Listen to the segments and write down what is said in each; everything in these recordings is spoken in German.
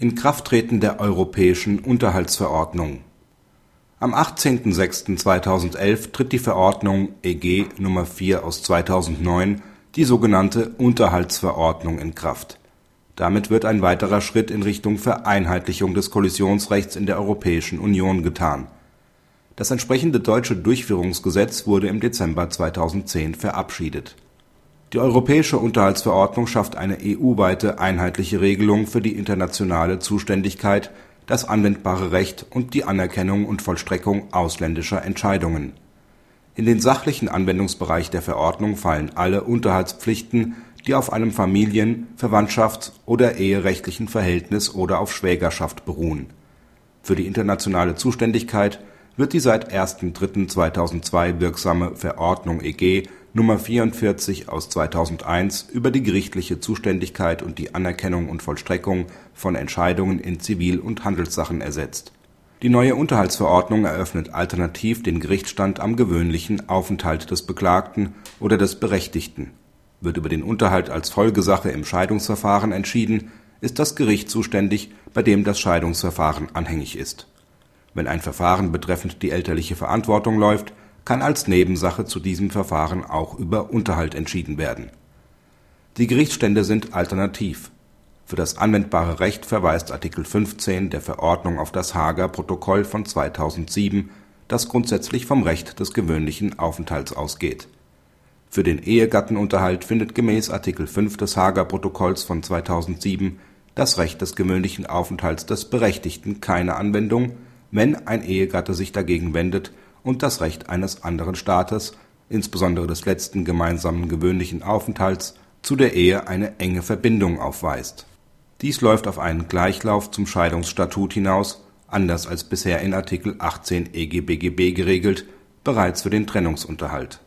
Inkrafttreten der Europäischen Unterhaltsverordnung Am 18.06.2011 tritt die Verordnung (EG) Nr. 4/2009, die sogenannte Unterhaltsverordnung in Kraft. Damit wird ein weiterer Schritt in Richtung Vereinheitlichung des Kollisionsrechts in der Europäischen Union getan. Das entsprechende deutsche Durchführungsgesetz wurde im Dezember 2010 verabschiedet. Die Europäische Unterhaltsverordnung schafft eine EU-weite einheitliche Regelung für die internationale Zuständigkeit, das anwendbare Recht und die Anerkennung und Vollstreckung ausländischer Entscheidungen. In den sachlichen Anwendungsbereich der Verordnung fallen alle Unterhaltspflichten, die auf einem Familien -, Verwandtschafts - oder eherechtlichen Verhältnis oder auf Schwägerschaft beruhen. Für die internationale Zuständigkeit wird die seit 1.3.2002 wirksame Verordnung (EG) Nr. 44/2001 über die gerichtliche Zuständigkeit und die Anerkennung und Vollstreckung von Entscheidungen in Zivil - und Handelssachen ersetzt. Die neue Unterhaltsverordnung eröffnet alternativ den Gerichtsstand am gewöhnlichen Aufenthalt des Beklagten oder des Berechtigten. Wird über den Unterhalt als Folgesache im Scheidungsverfahren entschieden, ist das Gericht zuständig, bei dem das Scheidungsverfahren anhängig ist. Wenn ein Verfahren betreffend die elterliche Verantwortung läuft, kann als Nebensache zu diesem Verfahren auch über Unterhalt entschieden werden. Die Gerichtsstände sind alternativ. Für das anwendbare Recht verweist Artikel 15 der Verordnung auf das Haager Protokoll von 2007, das grundsätzlich vom Recht des gewöhnlichen Aufenthalts ausgeht. Für den Ehegattenunterhalt findet gemäß Artikel 5 des Haager Protokolls von 2007 das Recht des gewöhnlichen Aufenthalts des Berechtigten keine Anwendung, wenn ein Ehegatte sich dagegen wendet und das Recht eines anderen Staates, insbesondere des letzten gemeinsamen gewöhnlichen Aufenthalts, zu der Ehe eine enge Verbindung aufweist. Dies läuft auf einen Gleichlauf zum Scheidungsstatut hinaus, anders als bisher in Artikel 18 EGBGB geregelt, bereits für den Trennungsunterhalt.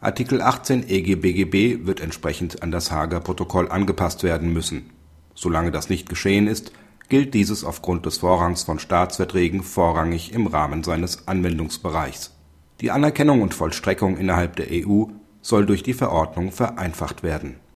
Artikel 18 EGBGB wird entsprechend an das Haager Protokoll angepasst werden müssen. Solange das nicht geschehen ist gilt dieses aufgrund des Vorrangs von Staatsverträgen vorrangig im Rahmen seines Anwendungsbereichs. Die Anerkennung und Vollstreckung innerhalb der EU soll durch die Verordnung vereinfacht werden